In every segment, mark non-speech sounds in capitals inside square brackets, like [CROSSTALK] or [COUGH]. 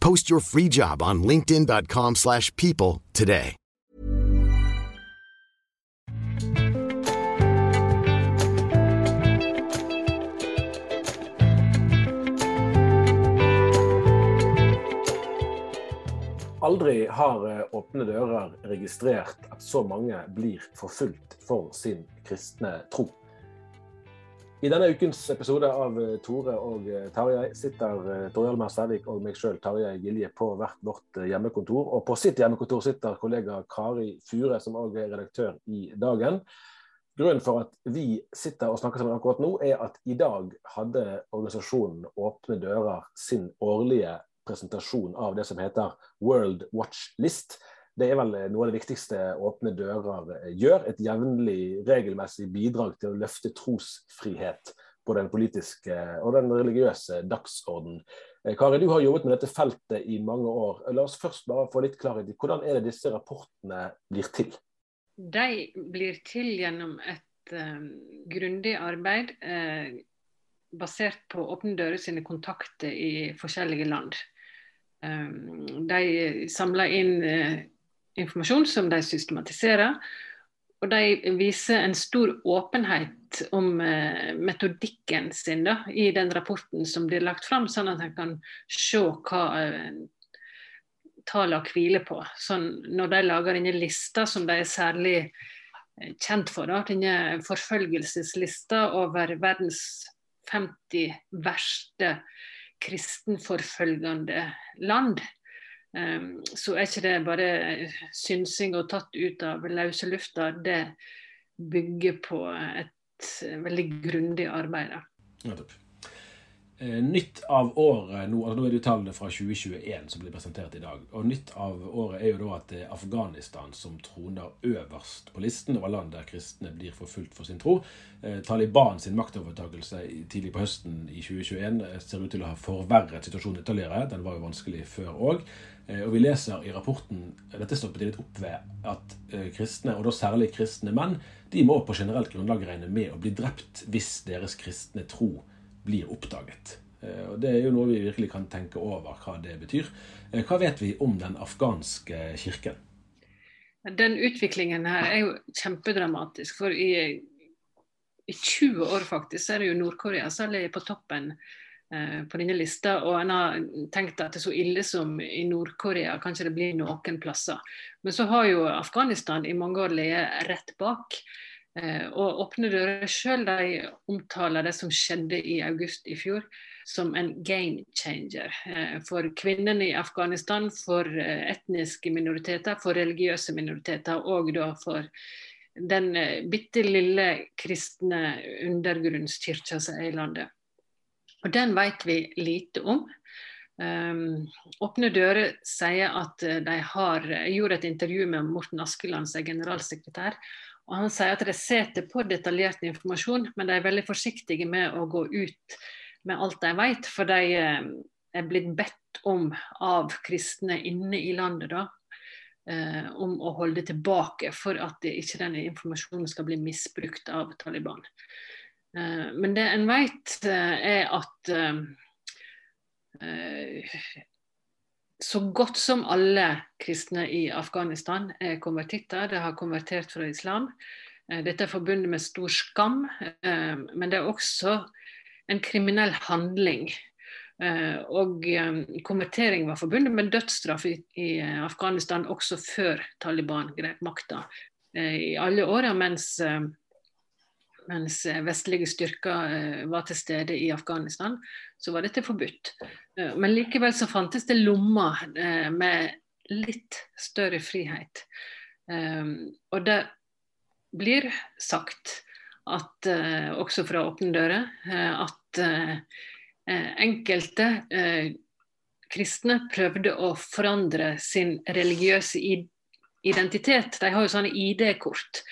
Post your free job on linkedin.com/people slash people today. Aldri har eh, Åpne dører registrert at så mange blir forfulgt for sin kristne tro. I denne ukens episode av eh, Tore og eh, Tarjei sitter eh, Tore Hjalmar Stervik og meg sjøl, Tarjei Gilje, på hvert vårt hjemmekontor. Og på sitt hjemmekontor sitter kollega Kari Fure, som òg er redaktør i Dagen. Grunnen for at vi sitter og snakker sammen akkurat nå, er at i dag hadde organisasjonen Åpne dører sin årlige presentasjon av det som heter World Watch List. Det er vel noe av det viktigste Åpne dører eh, gjør. Et jevnlig, regelmessig bidrag til å løfte trosfrihet på den politiske og den religiøse dagsorden. Eh, Kari, du har jobbet med dette feltet i mange år. La oss først bare få litt klarhet i hvordan er det disse rapportene blir til? De blir til gjennom et uh, grundig arbeid uh, basert på Åpne dører sine kontakter i forskjellige land. Um, de samler inn eh, informasjon som de systematiserer. Og de viser en stor åpenhet om eh, metodikken sin da, i den rapporten som blir lagt fram, sånn at en kan se hva eh, tallene hviler på. Sånn, når de lager denne lista som de er særlig eh, kjent for, da, denne forfølgelseslista over verdens 50 verste kristenforfølgende land, um, så er ikke det bare synsing og tatt ut av løse lufta. Det bygger på et veldig grundig arbeid. Nettopp. Eh, nytt av året nå, altså nå er det jo tallene fra 2021 som blir presentert i dag. Og nytt av året er jo da at det er Afghanistan som troner øverst på listen over land der kristne blir forfulgt for sin tro. Eh, Taliban sin maktovertakelse tidlig på høsten i 2021 eh, ser ut til å ha forverret situasjonen ytterligere. Den var jo vanskelig før òg. Og vi leser i rapporten dette stoppet litt opp ved at eh, kristne, og da særlig kristne menn, de må på generelt grunnlag regne med å bli drept hvis deres kristne tro blir oppdaget. Eh, Og Det er jo noe vi virkelig kan tenke over hva det betyr. Eh, Hva vet vi om den afghanske kirken? Den utviklingen her er jo kjempedramatisk. For i, i 20 år faktisk er det jo Nord-Korea som er på toppen eh, på denne lista. Og en har tenkt at det er så ille som i Nord-Korea, kanskje det blir noen plasser. Men så har jo Afghanistan i mange år ligget rett bak. Eh, og Åpne dører sjøl omtaler det som skjedde i august i fjor som en game changer eh, for kvinnene i Afghanistan, for eh, etniske minoriteter, for religiøse minoriteter og da for den bitte lille kristne undergrunnskirka som er i landet. Og Den vet vi lite om. Um, Åpne dører sier at de har gjorde et intervju med Morten Askeland, som er generalsekretær. Og Han sier at de setter på detaljert informasjon, men de er veldig forsiktige med å gå ut med alt de vet. For de eh, er blitt bedt om av kristne inne i landet da, eh, om å holde tilbake for at ikke denne informasjonen skal bli misbrukt av Taliban. Eh, men det en vet, er at så godt som alle kristne i Afghanistan er konvertitter. De har konvertert fra islam. Eh, dette er forbundet med stor skam, men det er også en kriminell handling Eh, og eh, konvertering var forbundet med dødsstraff i, eh, Afghanistan også før Taliban grep makta. I alle åra mens, mens, vestlige styrker var til stede i Afghanistan, så var dette forbudt. Men likevel så fantes det lommer med litt større frihet. Og det blir sagt at, også fra Åpne dører, at Eh, enkelte eh, kristne prøvde å forandre sin religiøse identitet. De har jo sånne ID-kort.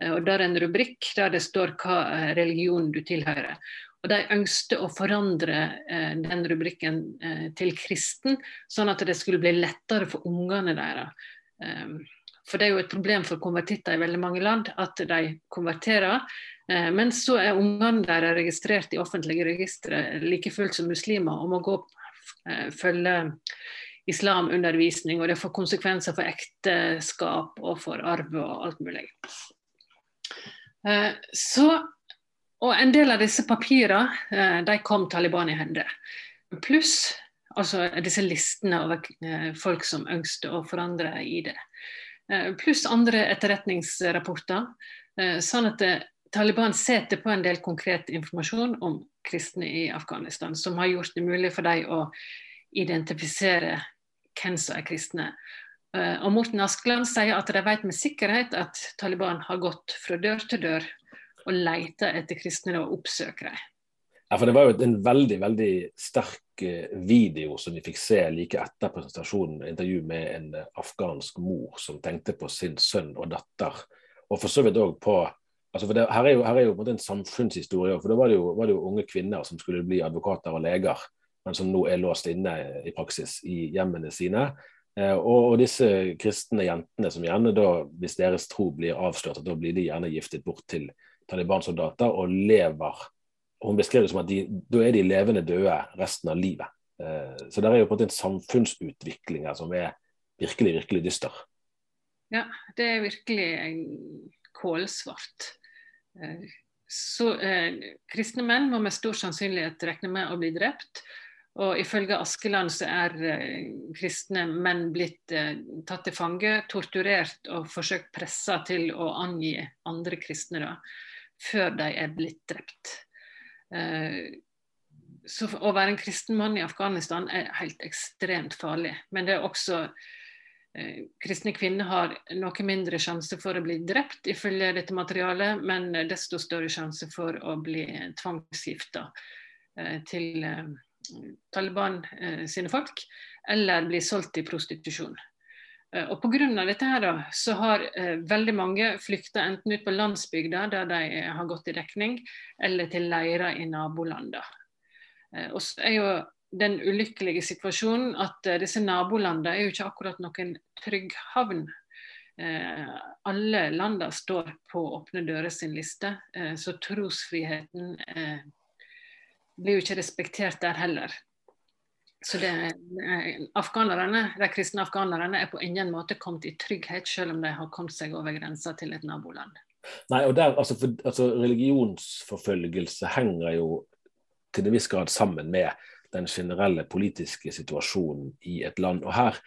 Eh, og Der er en rubrikk der det står hva religion du tilhører. Og De ønsket å forandre eh, den rubrikken eh, til kristen, sånn at det skulle bli lettere for ungene deres. Um, for det er jo et problem for konvertitter i veldig mange land at de konverterer. Eh, men så er ungene deres registrert i offentlige registre like fullt som muslimer og må gå eh, følge islamundervisning, og det får konsekvenser for ekteskap og for arv og alt mulig. Eh, så, og en del av disse papirene de kom Taliban i hende. Pluss altså disse listene over folk som ønsket å forandre i det. pluss andre etterretningsrapporter. Eh, sånn at eh, Taliban setter på en del konkret informasjon om kristne i Afghanistan, som har gjort det mulig for dem å identifisere hvem som er kristne. Og Morten Askeland sier at de vet med sikkerhet at Taliban har gått fra dør til dør og leter etter kristne og oppsøker dem. Ja, for Det var jo en veldig veldig sterk eh, video som vi fikk se like etter presentasjonen. Intervju med en eh, afghansk mor som tenkte på sin sønn og datter. Og for så vidt òg på altså for det, her, er jo, her er jo en samfunnshistorie. for Da var det, jo, var det jo unge kvinner som skulle bli advokater og leger, men som nå er låst inne i praksis i hjemmene sine. Eh, og, og, disse kristne jentene som gjerne da, hvis deres tro blir avslørt, da blir de gjerne giftet bort til Taliban-soldater og lever hun beskrev det som at de, da er de levende døde resten av livet. Eh, så det er jo på en måte en samfunnsutvikling her som er virkelig, virkelig dyster. Ja, det er virkelig kålsvart. Eh, så eh, kristne menn må med stor sannsynlighet regne med å bli drept. Og ifølge Askeland så er eh, kristne menn blitt eh, tatt til fange, torturert og forsøkt pressa til å angi andre kristne da, før de er blitt drept. Eh, så å være en kristen mann i Afghanistan er helt ekstremt farlig. Men det er også eh, Kristne kvinner har noe mindre sjanse for å bli drept, ifølge dette materialet, men desto større sjanse for å bli tvangsgifta eh, til Taliban sine folk, eller bli solgt i prostitusjon. Eh, og Pga. dette her da, så har eh, veldig mange flykta enten ut på landsbygda, der de har gått i dekning, eller til leirer i nabolandene. Eh, og så er jo den ulykkelige situasjonen at eh, disse nabolandene er jo ikke akkurat noen trygg havn. Eh, alle landene står på Åpne dører sin liste, eh, så trosfriheten blir jo ikke respektert der heller. Så det, afghanerne, De kristne afghanerne er på ingen måte kommet i trygghet, selv om de har kommet seg over grensa til et naboland. Nei, og der, altså, for, altså, Religionsforfølgelse henger jo til en viss grad sammen med den generelle politiske situasjonen i et land. Og Her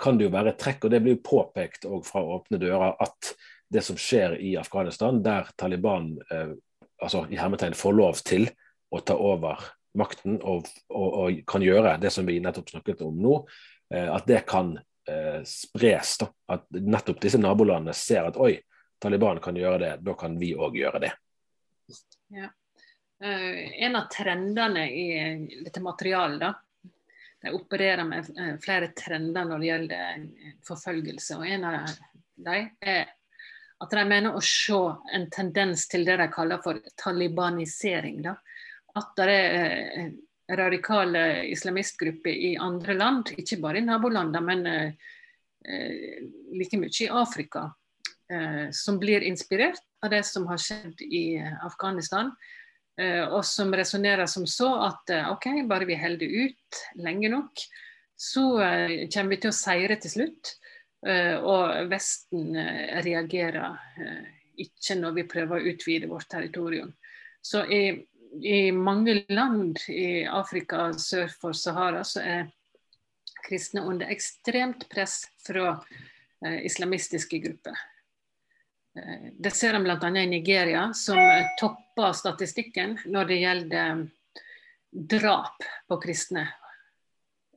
kan det jo være trekk, og det blir jo påpekt fra åpne dører, at det som skjer i Afghanistan, der Taliban eh, altså, i hermetegn får lov til å ta over makten og, og, og, kan gjøre det som vi nettopp snakket om nå, eh, at det kan eh, spres. da, At nettopp disse nabolandene ser at oi, Taliban kan gjøre det, da kan vi òg gjøre det. Ja. Uh, en av trendene i dette materialet, da, de opererer med flere trender når det gjelder forfølgelse. og En av dem er at de mener å se en tendens til det de kaller for talibanisering. Da at det er eh, radikale islamistgrupper i andre land, ikke bare i nabolandene, men eh, like mye i Afrika, som blir inspirert av det som har skjedd i Afghanistan. Og som resonnerer som så at OK, bare vi holder ut lenge nok, så kommer vi til å seire til slutt. Og Vesten reagerer ikke når vi prøver å utvide vårt territorium. Så i i mange land i Afrika sør for Sahara så er kristne under ekstremt press fra eh, islamistiske grupper. Eh, det ser en bl.a. i Nigeria, som topper statistikken når det gjelder drap på kristne.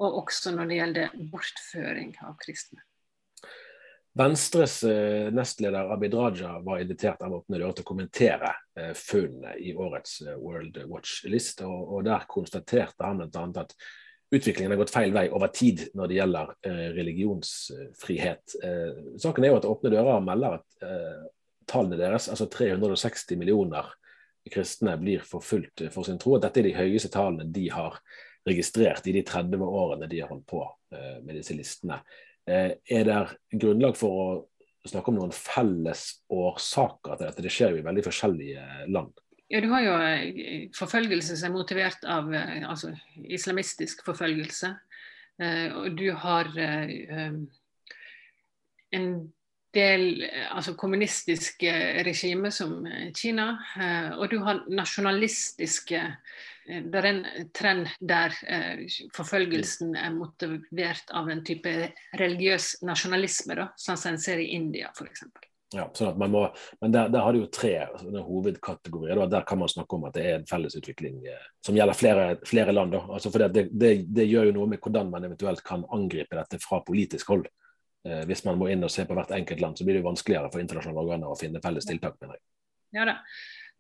Og også når det gjelder bortføring av kristne. Venstres eh, nestleder Abid Raja var invitert av Åpne dører til å kommentere eh, funnene i årets eh, World Watch List, Og, og, Der konstaterte han bl.a. at utviklingen har gått feil vei over tid når det gjelder religionsfrihet. Saken er jo at Åpne dører melder at tallene deres, altså 360 millioner kristne, blir forfulgt for sin tro. Dette er de høyeste tallene de har registrert i de 30 årene de har holdt på med disse listene. Eh, er det grunnlag for å snakke om noen felles årsaker til dette? Det skjer jo i veldig forskjellige land. Ja, Du har jo eh, forfølgelse som er motivert av eh, altså, islamistisk forfølgelse. Og du har en del altså kommunistiske regimer som Kina. Og du har nasjonalistiske det er en trend der eh, forfølgelsen er motivert av en type religiøs nasjonalisme, da, sånn som en ser i India f.eks. Ja, sånn må, men der, der har du jo tre hovedkategorier. Da. Der kan man snakke om at det er en felles utvikling eh, som gjelder flere, flere land. Altså det, det, det, gjør jo noe med hvordan man eventuelt kan angripe dette fra politisk hold. Eh, hvis man må inn og se på hvert enkelt land, så blir det vanskeligere for internasjonale organer å finne felles tiltak. mener jeg. Ja da.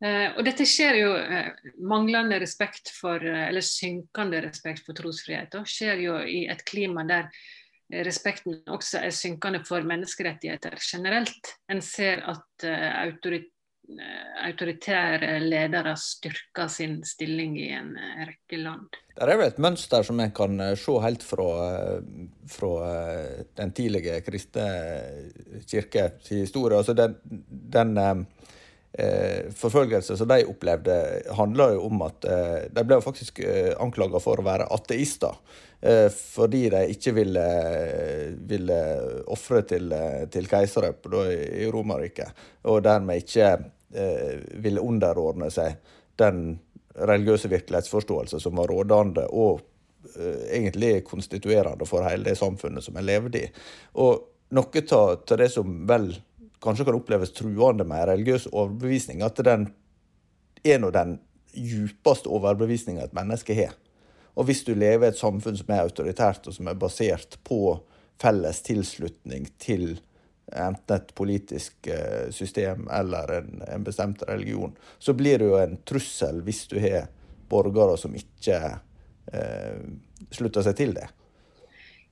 Eh, og dette skjer jo eh, manglende respekt for, eh, eller synkende respekt for trosfrihet. Skjer jo i et klima der respekten også er synkende for menneskerettigheter generelt. En ser at autoritære ledere styrker sin stilling i en rekke land. Det er jo et mønster som en kan se helt fra, fra den tidlige kristne kirkes historie. Altså den, den forfølgelse som de opplevde, handla jo om at eh, de ble faktisk eh, anklaga for å være ateister. Eh, fordi de ikke ville, ville ofre til, til keisere i Romerriket. Og dermed ikke eh, ville underordne seg den religiøse virkelighetsforståelse som var rådende og eh, egentlig konstituerende for hele det samfunnet som en levde i. Og noe av det som vel kanskje kan oppleves truende med religiøs overbevisning, at den er nå den djupeste overbevisninga et menneske har. Og hvis du lever i et samfunn som er autoritært, og som er basert på felles tilslutning til enten et politisk eh, system eller en, en bestemt religion, så blir det jo en trussel hvis du har borgere som ikke eh, slutter seg til det.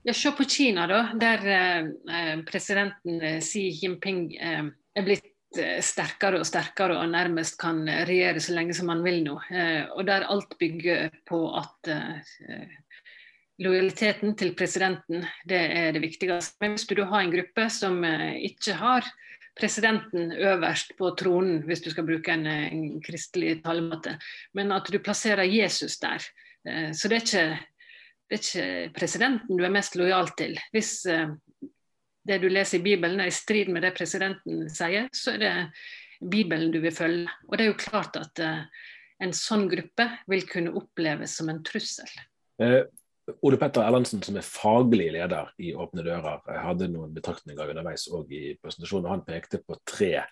Ja, Se på Kina, da, der eh, presidenten eh, Xi Jinping eh, er blitt eh, sterkere og sterkere og nærmest kan regjere så lenge som han vil nå. Eh, og der alt bygger på at eh, lojaliteten til presidenten det er det viktigste. Men hvis du da har en gruppe som ikke har presidenten øverst på tronen, hvis du skal bruke en, en kristelig talemåte, men at du plasserer Jesus der. Så det er ikke det er ikke presidenten du er mest lojal til. Hvis uh, det du leser i Bibelen er i strid med det presidenten sier, så er det Bibelen du vil følge. Og det er jo klart at uh, en sånn gruppe vil kunne oppleves som en trussel. Eh, Ole Petter Erlandsen, som er faglig leder i Åpne dører, hadde noen betraktninger underveis og i presentasjonen. Han pekte på tre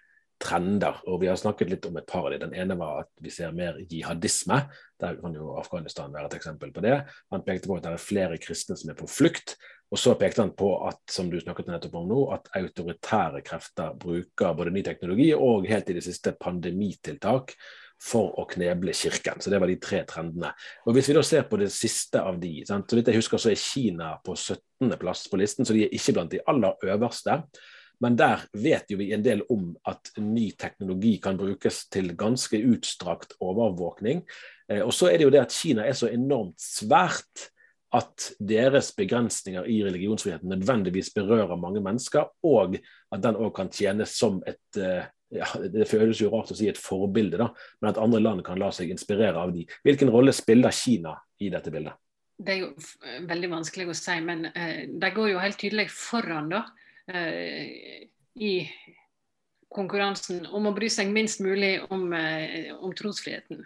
trender. og Vi har snakket litt om et par av dem. Den ene var at vi ser mer jihadisme. Der kan jo Afghanistan være et eksempel på det. Han pekte på at det er flere kristne som er på flukt. Og så pekte han på at som du snakket nettopp om nå, at autoritære krefter bruker både ny teknologi og helt i det siste pandemitiltak for å kneble kirken. Så Det var de tre trendene. Og Hvis vi da ser på det siste av de, sant? så vidt jeg husker så er Kina på 17. plass på listen, så de er ikke blant de aller øverste. Men der vet jo vi en del om at ny teknologi kan brukes til ganske utstrakt overvåkning. Eh, og så er det jo det at Kina er så enormt svært at deres begrensninger i religionsfriheten nødvendigvis berører mange mennesker, og at den òg kan tjene som et eh, ja, Det føles jo rart å si et forbilde, da, men at andre land kan la seg inspirere av de. Hvilken rolle spiller Kina i dette bildet? Det er jo veldig vanskelig å si, men eh, de går jo helt tydelig foran da, i konkurransen om å bry seg minst mulig om, eh, om trosfriheten.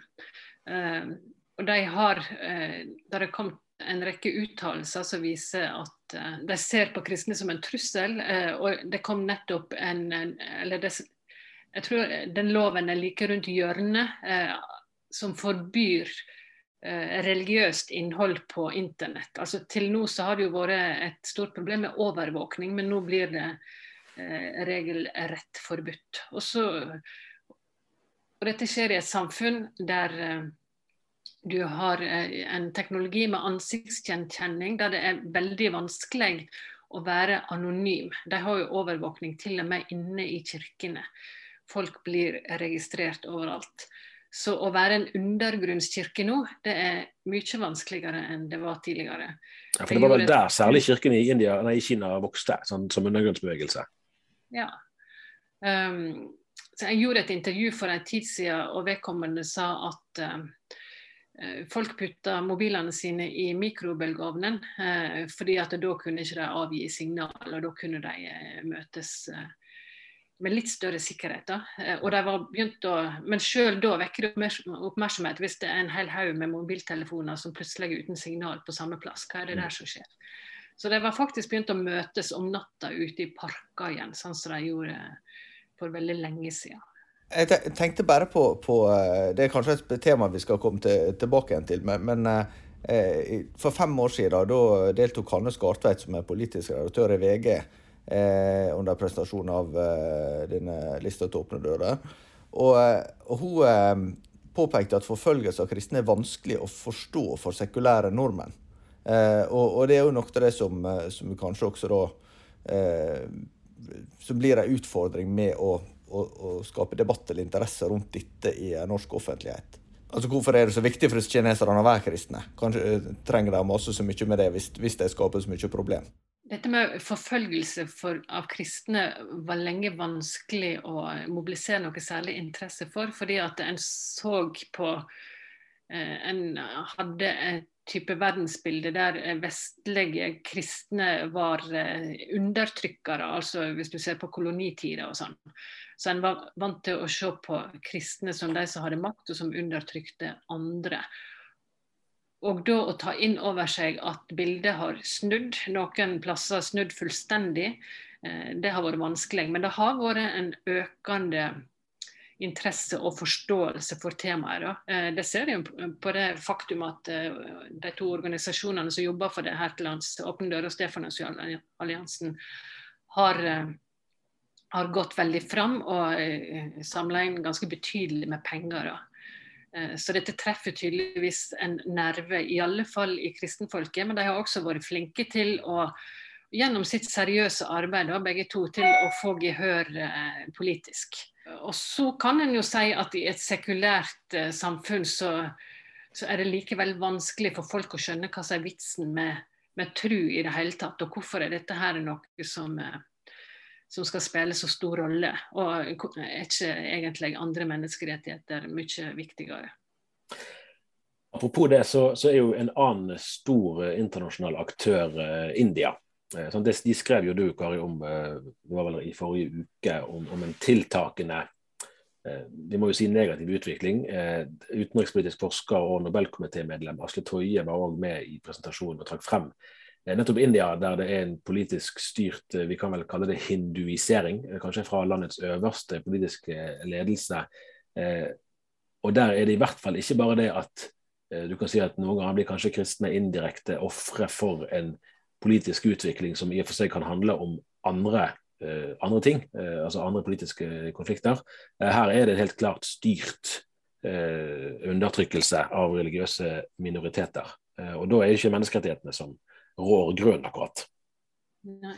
Eh, og de har, eh, Der er kommet en rekke uttalelser som viser at de ser på kristne som en trussel. Og det kom nettopp en, eller det, Jeg tror den loven er like rundt hjørnet, som forbyr religiøst innhold på internett. Altså Til nå så har det jo vært et stort problem med overvåkning, men nå blir det regelrett forbudt. Og, så, og dette skjer i et samfunn der du har eh, en teknologi med ansiktsgjenkjenning der det er veldig vanskelig å være anonym. De har jo overvåkning til og med inne i kirkene. Folk blir registrert overalt. Så å være en undergrunnskirke nå, det er mye vanskeligere enn det var tidligere. Ja, for Det var vel der særlig kirken i, India, nei, i Kina vokste, sånn, som undergrunnsbevegelse? Ja. Um, jeg gjorde et intervju for en tid siden, og vedkommende sa at um, Eh, folk putta mobilene sine i mikrobølgeovnen, uh, fordi at da kunne ikke de avgi signal, og da kunne de uh, møtes eh, med litt større sikkerhet. da. og de var begynt å, Men selv da vekker det oppmerksomhet hvis det er en hel haug med mobiltelefoner som plutselig er uten signal på samme plass. Hva er det der som skjer? Så de var faktisk begynt å møtes om natta ute i parker igjen, sånn som de gjorde for veldig lenge siden. Jeg tenkte bare på, på, eh, Det er kanskje et tema vi skal komme til, tilbake igjen til. Men, men eh, for fem år siden da deltok Hanne Skartveit, som er politisk redaktør i VG, eh, under presentasjonen av eh, denne lista til åpne dører. Og, eh, og hun eh, påpekte at forfølgelse av kristne er vanskelig å forstå for sekulære nordmenn. Og, og, det er jo noe av det som, som kanskje også da Som blir en utfordring med å å, å skape debatt eller interesse rundt dette i norsk offentlighet. Altså Hvorfor er det så viktig for kineserne å være kristne? Kanskje eh, trenger de masse så mye med det hvis, hvis de skaper så mye problem? Dette med forfølgelse for, av kristne var lenge vanskelig å mobilisere noe særlig interesse for, fordi at en så på eh, En hadde et type verdensbilde der vestlige kristne var eh, undertrykkere, altså hvis du ser på kolonitider og sånn. Så en var vant til å se på kristne som de som hadde makt, og som undertrykte andre. Og da å ta inn over seg at bildet har snudd, noen plasser snudd fullstendig, eh, det har vært vanskelig. Men det har vært en økende interesse og forståelse for temaet. Eh, det ser vi på det faktum at eh, de to organisasjonene som jobber for det her til lands, Åpne dører og Stefanusalliansen, har har gått veldig fram og samla inn ganske betydelig med penger. Eh, så dette treffer tydeligvis en nerve, i alle fall i kristenfolket. Men de har også vært flinke til å gjennom sitt seriøse arbeid begge to, til å få gehør eh, politisk. Og så kan en jo si at i et sekulært eh, samfunn så, så, er det likevel vanskelig for folk å skjønne hva som er vitsen med, med tru i det hele tatt, og hvorfor er dette her noe som eh, som skal spille så stor rolle. Og er ikke egentlig andre menneskerettigheter mye viktigere. Apropos det, så, så, er jo en annen stor eh, internasjonal aktør eh, India. Eh, sånn, det, de skrev jo du, Kari, om det var vel i forrige uke, om, om en tiltakende vi må jo si negativ utvikling. Utenrikspolitisk forsker og Nobelkomitémedlem Asle Toje var òg med i presentasjonen og trakk frem nettopp India, der det er en politisk styrt eh, vi kan vel kalle det hinduisering, eh, kanskje fra landets øverste politiske ledelse. Og Der er det i hvert fall ikke bare det at du kan si at noen ganger blir kanskje kristne indirekte ofre for en politisk utvikling som i og for seg kan handle om andre, andre ting, altså andre politiske konflikter. Her er det helt klart styrt undertrykkelse av religiøse minoriteter. Og da er det ikke menneskerettighetene som, rår grønn, akkurat. Nei.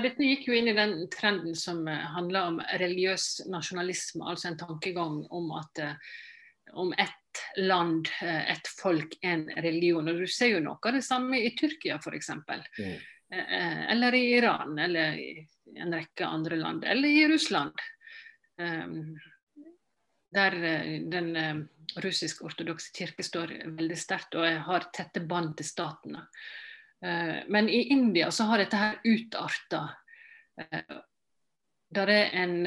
Dette gikk jo inn i den trenden som uh, handler om religiøs nasjonalisme, altså en tankegang om at uh, om ett land, eh, ett folk, en religion. Og Du ser jo noe av det samme i Tyrkia f.eks. Mm. Eller i Iran, eller i en rekke andre land. Eller i Russland. Der den russisk-ortodokse kirke står veldig sterkt og har tette bånd til statene. Men i India så har dette her utarta. Der er en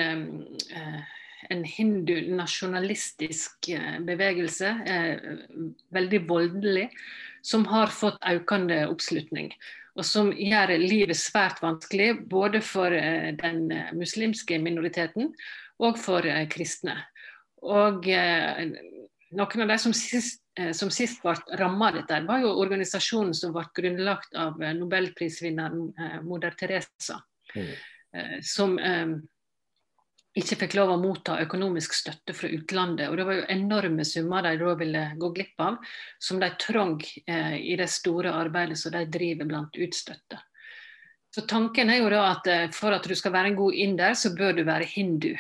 en hindu-nasjonalistisk eh, bevegelse, eh, veldig voldelig, som har fått økende oppslutning. Og som gjør livet svært vanskelig både for eh, den muslimske minoriteten og for kristne. Og noen av de som sist, som sist ble rammet av dette, var jo organisasjonen som ble grunnlagt av nobelprisvinneren moder Teresa. Mm. Som ikke fikk lov å motta økonomisk støtte fra utlandet. Og det var jo enorme summer de da ville gå glipp av, som de trong eh, i det store arbeidet som de driver blant utstøtte. Så tanken er jo da at eh, for at du skal være en god inder, så bør du være hindu.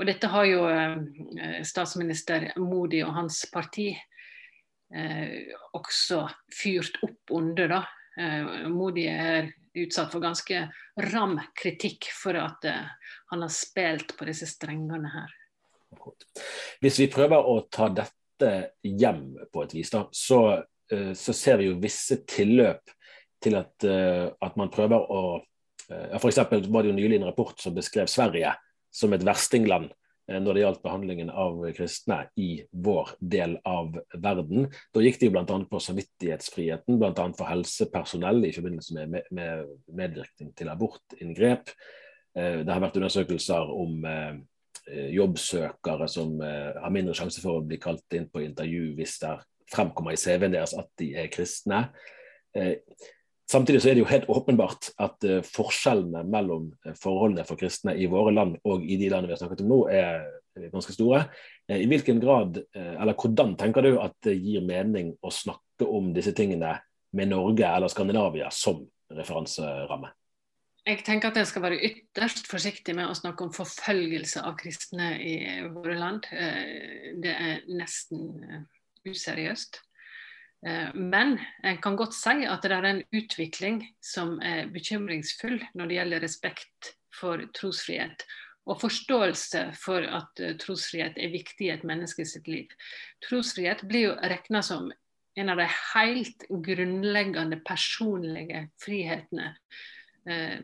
Og dette har jo eh, statsminister Modi og hans parti eh, også fyrt opp under. da. Eh, Modi er utsatt for ganske ram kritikk for at uh, han har spilt på disse strengene her. Hvis vi prøver å ta dette hjem på et vis, da, så, så ser vi jo visse tilløp til at, at man prøver å ja, F.eks. var det jo nylig en rapport som beskrev Sverige som et verstingland Eh, når det gjaldt behandlingen av kristne i vår del av verden. Da gikk de bl.a. på samvittighetsfriheten, bl.a. for helsepersonell i forbindelse med, med, med medvirkning til abortinngrep. Eh, det har vært undersøkelser om eh, jobbsøkere som har mindre sjanse for å bli kalt inn på intervju hvis det fremkommer i CV-en deres at de er kristne. Samtidig så er det jo helt åpenbart at uh, forskjellene mellom uh, forholdene for kristne i våre land og i de landene vi har snakket om nå, er, ganske store. Uh, I hvilken grad, eller Hvordan tenker du at det gir mening å snakke om disse tingene med Norge eller Skandinavia som referanseramme? Jeg tenker at en skal være ytterst forsiktig med å snakke om forfølgelse av kristne i våre land. Det er nesten useriøst. Eh, men en kan godt si at det er en utvikling som er bekymringsfull når det gjelder respekt for trosfrihet. Og forståelse for at eh, trosfrihet er viktig i et menneske sitt liv. Trosfrihet blir jo regna som en av de helt grunnleggende personlige frihetene. Eh,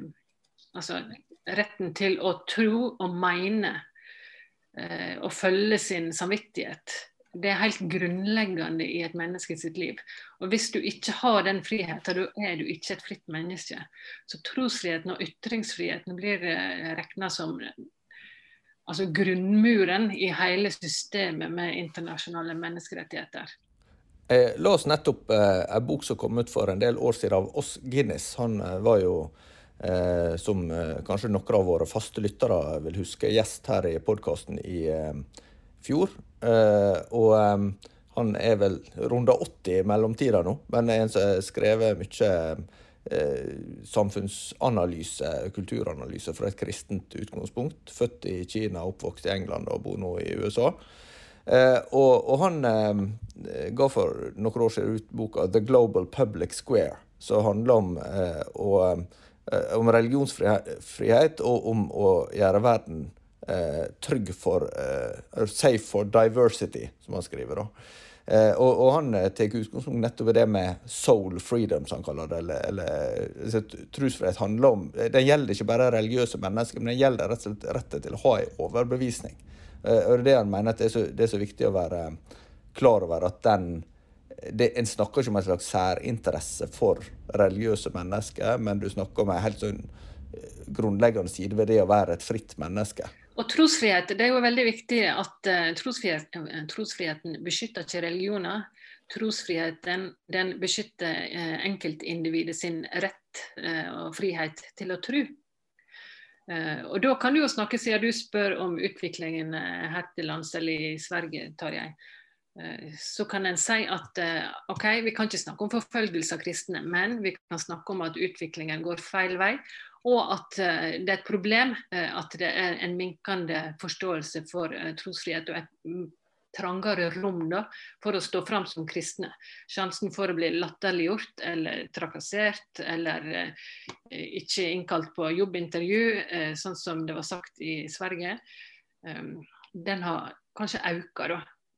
altså retten til å tro og mene eh, og følge sin samvittighet det er helt grunnleggende i et menneske sitt liv. Og Hvis du ikke har den friheten, da er du ikke et fritt menneske. Så trosfriheten og ytringsfriheten blir eh, regna som altså grunnmuren i hele systemet med internasjonale menneskerettigheter. Jeg las nettopp eh, en bok som kom ut for en del år siden av Oss Guinness. Han eh, var jo, eh, som eh, kanskje noen av våre faste lyttere vil huske, gjest her i podkasten i eh, fjor. Uh, og han er vel runda 80 i mellomtida nå, men er en som har skrevet mye uh, samfunnsanalyse, kulturanalyse fra et kristent utgangspunkt. Født i Kina, oppvokst i England og bor nå i USA. Uh, og, og, han ga for noen år siden ut boka 'The Global Public Square', som handler om, og, om religionsfrihet og om å gjøre verden eh, trygg for eh, Safe for diversity, som han skriver. da. Eh, og, og, han eh, tar utgangspunkt nettopp i det med soul freedom, som han kaller det. eller, eller Trosfrihet handler om Den gjelder ikke bare religiøse mennesker, men den gjelder rett og slett retten til å ha en overbevisning. Og det han mener at det er, så, det er så viktig å være klar over at den det, En snakker ikke om en slags særinteresse for religiøse mennesker, men du snakker om en helt sånn grunnleggende side ved det å være et fritt menneske. Og trosfrihet, det er jo veldig viktig at uh, trosfrihet, trosfriheten beskytter ikke religioner. Trosfriheten den beskytter uh, enkeltindividet sin rett og frihet til å tro. og da kan du jo snakke, siden du spør om utviklingen her til lands eller i Sverige, Tarjei. Så kan en si at ok, vi kan ikke snakke om forfølgelse av kristne, men vi kan snakke om at utviklingen går feil vei og at eh, det er et problem eh, at det er en minkende forståelse for eh, trosfrihet. Og et trangere rom da, for å stå fram som kristne. Sjansen for å bli latterliggjort eller trakassert eller ikke innkalt på jobbintervju, sånn som det var sagt i Sverige, eh, den har kanskje økt.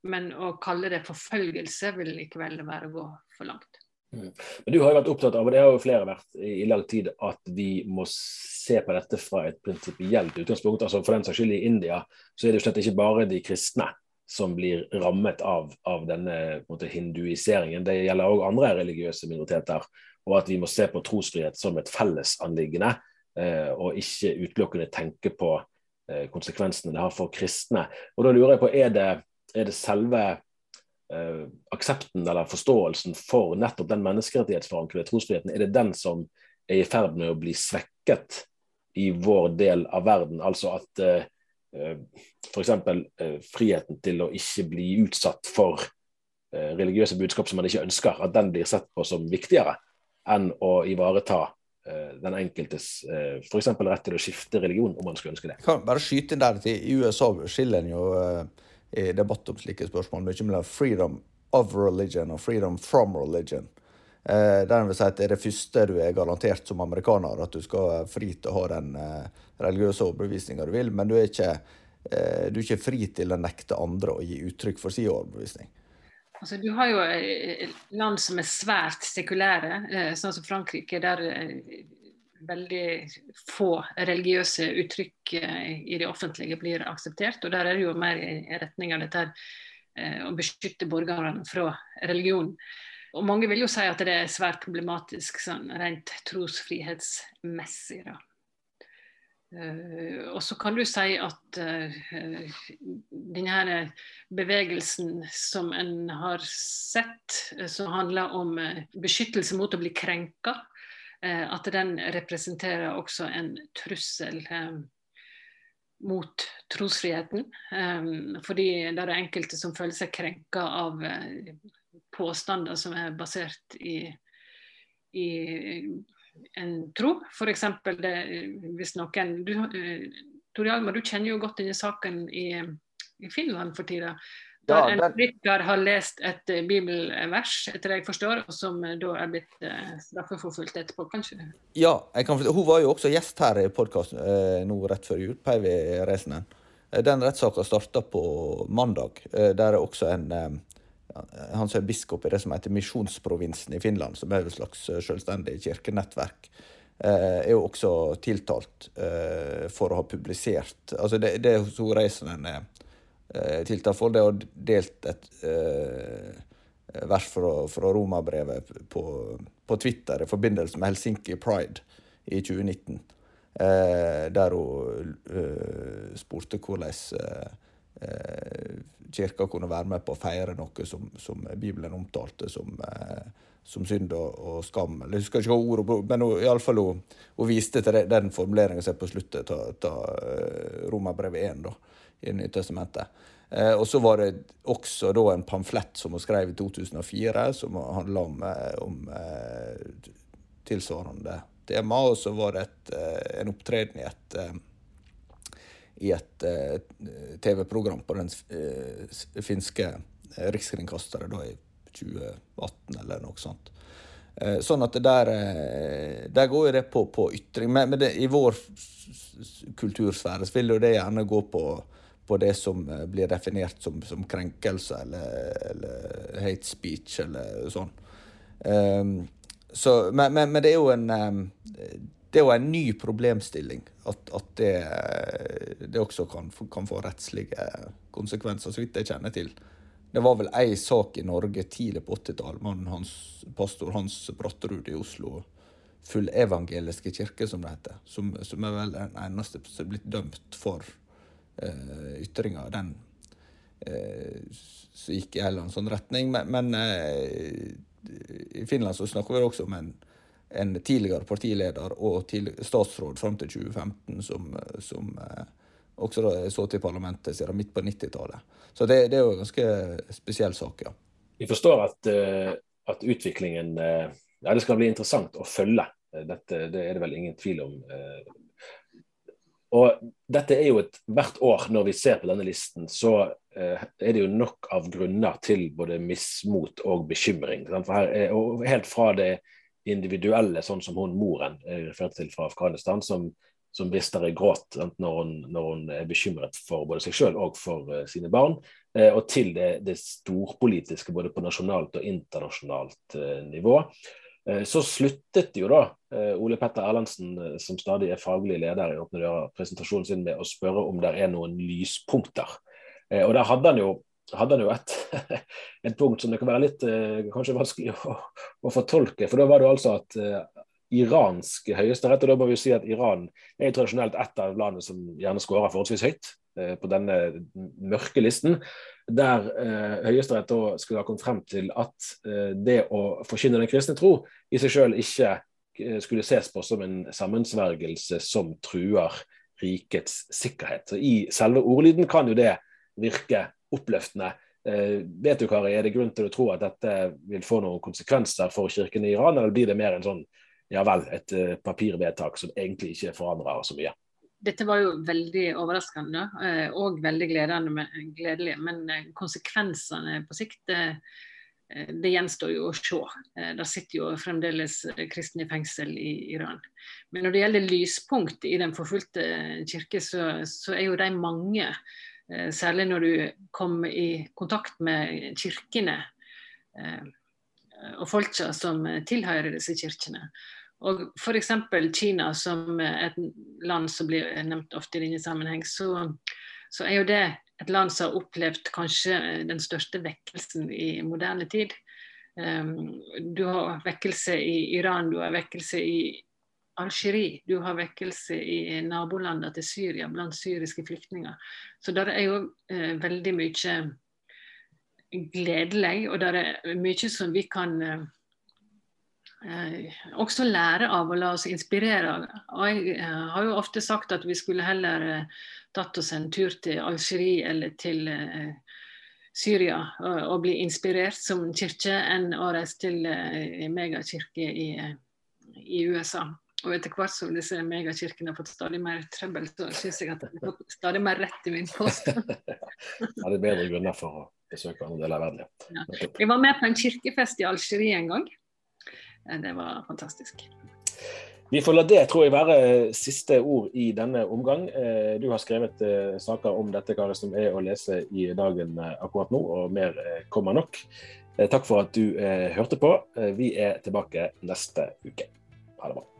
Men å kalle det forfølgelse vil likevel være å gå for langt. Mm. Men Du har jo vært opptatt av, og det har jo flere vært i, lang tid, at vi må se på dette fra et prinsipielt utgangspunkt. altså For den saks skyld i India så er det jo slett ikke bare de kristne som blir rammet av, av denne måte, hinduiseringen. Det gjelder òg andre religiøse minoriteter. Og at vi må se på trosfrihet som et fellesanliggende, eh, og ikke utelukkende tenke på eh, konsekvensene det har for kristne. Og Da lurer jeg på, er det, er det selve eh, aksepten eller forståelsen for nettopp den menneskerettighetsforankrede trosfriheten, er det den som er i ferd med å bli svekket i vår del av verden? Altså at eh, Eh, f.eks. Eh, friheten til å ikke bli utsatt for eh, religiøse budskap som man ikke ønsker, at den blir sett på som viktigere enn å ivareta den enkeltes f.eks. rett til å skifte religion, om man skulle ønske det. Jeg kan bare skyte inn der at I USA skiller en jo debatt om slike spørsmål mye mellom freedom of religion og freedom from religion. Eh, der vil si at Det er det første du er garantert som amerikaner, at du skal være fri til å ha den eh, religiøse overbevisninga du vil, men du er, ikke, eh, du er ikke fri til å nekte andre å gi uttrykk for sin overbevisning. Altså, du har jo land som er svært sekulære, sånn som Frankrike, der veldig få religiøse uttrykk i det offentlige blir akseptert. Og der er det jo mer i retning av dette å beskytte borgerne fra religion. Og mange vil jo si at det er svært problematisk sånn rent trosfrihetsmessig. da. Uh, og så kan du si at uh, denne bevegelsen som en har sett, uh, som handler om beskyttelse mot å bli krenka, at den representerer også en trussel mot trosfriheten. fordi det er enkelte som føler seg krenka av påstander som er basert i, i en tro. F.eks. hvis noen du, Tori Hjalmar, du kjenner jo godt denne saken i, i Finland for tida. Der en rytter har lest et bibelvers, etter det jeg forstår, og som da er blitt eh, straffeforfulgt etterpå, kanskje? Ja, kan, hun var jo også gjest her i podkasten eh, nå rett før jul, Päivi Resenen. Eh, den rettssaka starta på mandag. Eh, der er også en han som er biskop i det som heter Misjonsprovinsen i Finland, som er et slags eh, selvstendig kirkenettverk, eh, er jo også tiltalt eh, for å ha publisert Altså det, det Reisenen er tiltalt for, det er delt et vers fra, fra Romabrevet på, på, Twitter i forbindelse med Helsinki Pride i 2019, der hun spurte hvordan Eh, kirka kunne være med på å feire noe som, som Bibelen omtalte som, eh, som synd og, og, skam. Jeg husker ikke hva ordet, men hun, iallfall hun, hun viste til den formuleringa som på sluttet av Romerbrevet 1 da, i Nytestamentet. Eh, og så var det også da en pamflett som hun skrev i 2004, som handla om, om eh, tilsvarende tema. Og så var det et, en opptreden i et et eh, TV-program på den eh, finske rikskringkasteren da i 2018 eller noe sånt. Sånn at der, der går jo det på, på ytring. Men, men det, i vår kultursfære så vil jo det gjerne gå på, på det som blir definert som, som krenkelse eller, eller, hate speech eller sånn. Um, så, men, men, men, det er jo en um, det er jo en ny problemstilling at, at det, det, også kan, kan, få rettslige konsekvenser, så vidt jeg kjenner til. Det var vel ei sak i Norge tidlig på 80-tallet, hans, pastor Hans Bratterud i Oslo, Fullevangeliske kirke, som det heter, som, som, er vel den eneste som er blitt dømt for uh, ytringer. Den uh, så gikk i en eller annen sånn retning. Men, men uh, i Finland så snakker vi også om en en tidligere partileder og til statsråd fram til 2015, som, som eh, også da så til parlamentet siden midt på 90-tallet. Så det, det, er jo en ganske spesiell sak, ja. Vi forstår at, eh, at utviklingen eh, ja, Det skal bli interessant å følge. Dette det er det vel ingen tvil om. Og dette er jo et Hvert år når vi ser på denne listen, så eh, er det jo nok av grunner til både mismot og bekymring. Her, og helt fra det individuelle, sånn som hun moren jeg refererte til fra Afghanistan, som, som brister i gråt når hun, når hun, er bekymret for både seg selv og for uh, sine barn, eh, og til det, det, storpolitiske både på nasjonalt og internasjonalt uh, nivå. Så sluttet jo da Ole Petter Erlandsen, som stadig er faglig leder i Åpne dører, presentasjonen sin med å spørre om det er noen lyspunkter. Og der hadde han jo hadde han jo et, [LAUGHS] et, punkt som det kan være litt eh, kanskje vanskelig [LAUGHS] å, å, fortolke. For da var det altså at iransk høyesterett, og da må vi si at Iran er jo tradisjonelt et av landene som gjerne skårer forholdsvis høyt på denne mørke listen, der eh, Høyesterett da skulle ha kommet frem til at det å forkynne den kristne tro i seg selv ikke skulle ses på som en sammensvergelse som truer rikets sikkerhet. Så I selve ordlyden kan jo det virke oppløftende. Eh, vet du, Kari, Er det grunn til å tro at dette vil få noen konsekvenser for kirken i Iran, eller blir det mer en sånn ja vel, et papirvedtak som egentlig ikke forandrer så mye? Dette var jo veldig overraskende eh, og veldig gledelig, men eh, konsekvensene på sikt det, det gjenstår jo å se. Der sitter jo fremdeles kristne i fengsel i Iran. Men når det gjelder lyspunkt i den forfulgte kirke, så, så er jo de mange. Eh, særlig når du kommer i kontakt med kirkene eh, og folka som tilhører disse kirkene. Og F.eks. Kina, som et land som blir nevnt ofte i denne sammenheng, så, så, er jo det et land som har opplevd kanskje den største vekkelsen i moderne tid. Um, du har vekkelse i Iran, du har vekkelse i Algerie. Du har vekkelse i nabolandene til Syria blant syriske flyktninger. Så det er jo eh, veldig mye gledelig, og det er mye som vi kan eh, også lære av og la oss inspirere. Og jeg eh, har jo ofte sagt at vi skulle heller eh, tatt oss en tur til Algerie eller til eh, Syria og, bli inspirert som kirke, enn å reise til eh, megakirke i, i USA. Og etter hvert som disse megakirkene har fått stadig mer trøbbel, så syns jeg at jeg har fått stadig mer rett i min påstand. [LAUGHS] ja, det er bedre grunner for å besøke andre deler av verden. Ja. Jeg var med på en kirkefest i Algerie en gang. Det var fantastisk. Vi får la det tror jeg være siste ord i denne omgang. Eh, du har skrevet eh, saker om dette Kari, som er å lese i dagen eh, akkurat nå, og mer kommer nok. Takk for at du hørte på. Vi er tilbake neste uke. Ha det bra.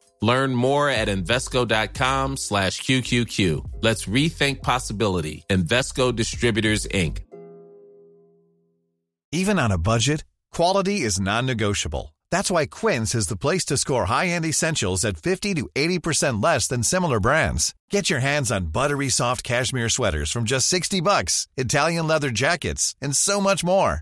Learn more at Invesco.com slash QQQ. Let's rethink possibility. Investco Distributors, Inc. Even on a budget, quality is non-negotiable. That's why Quince is the place to score high-end essentials at 50 to 80% less than similar brands. Get your hands on buttery soft cashmere sweaters from just 60 bucks, Italian leather jackets, and so much more.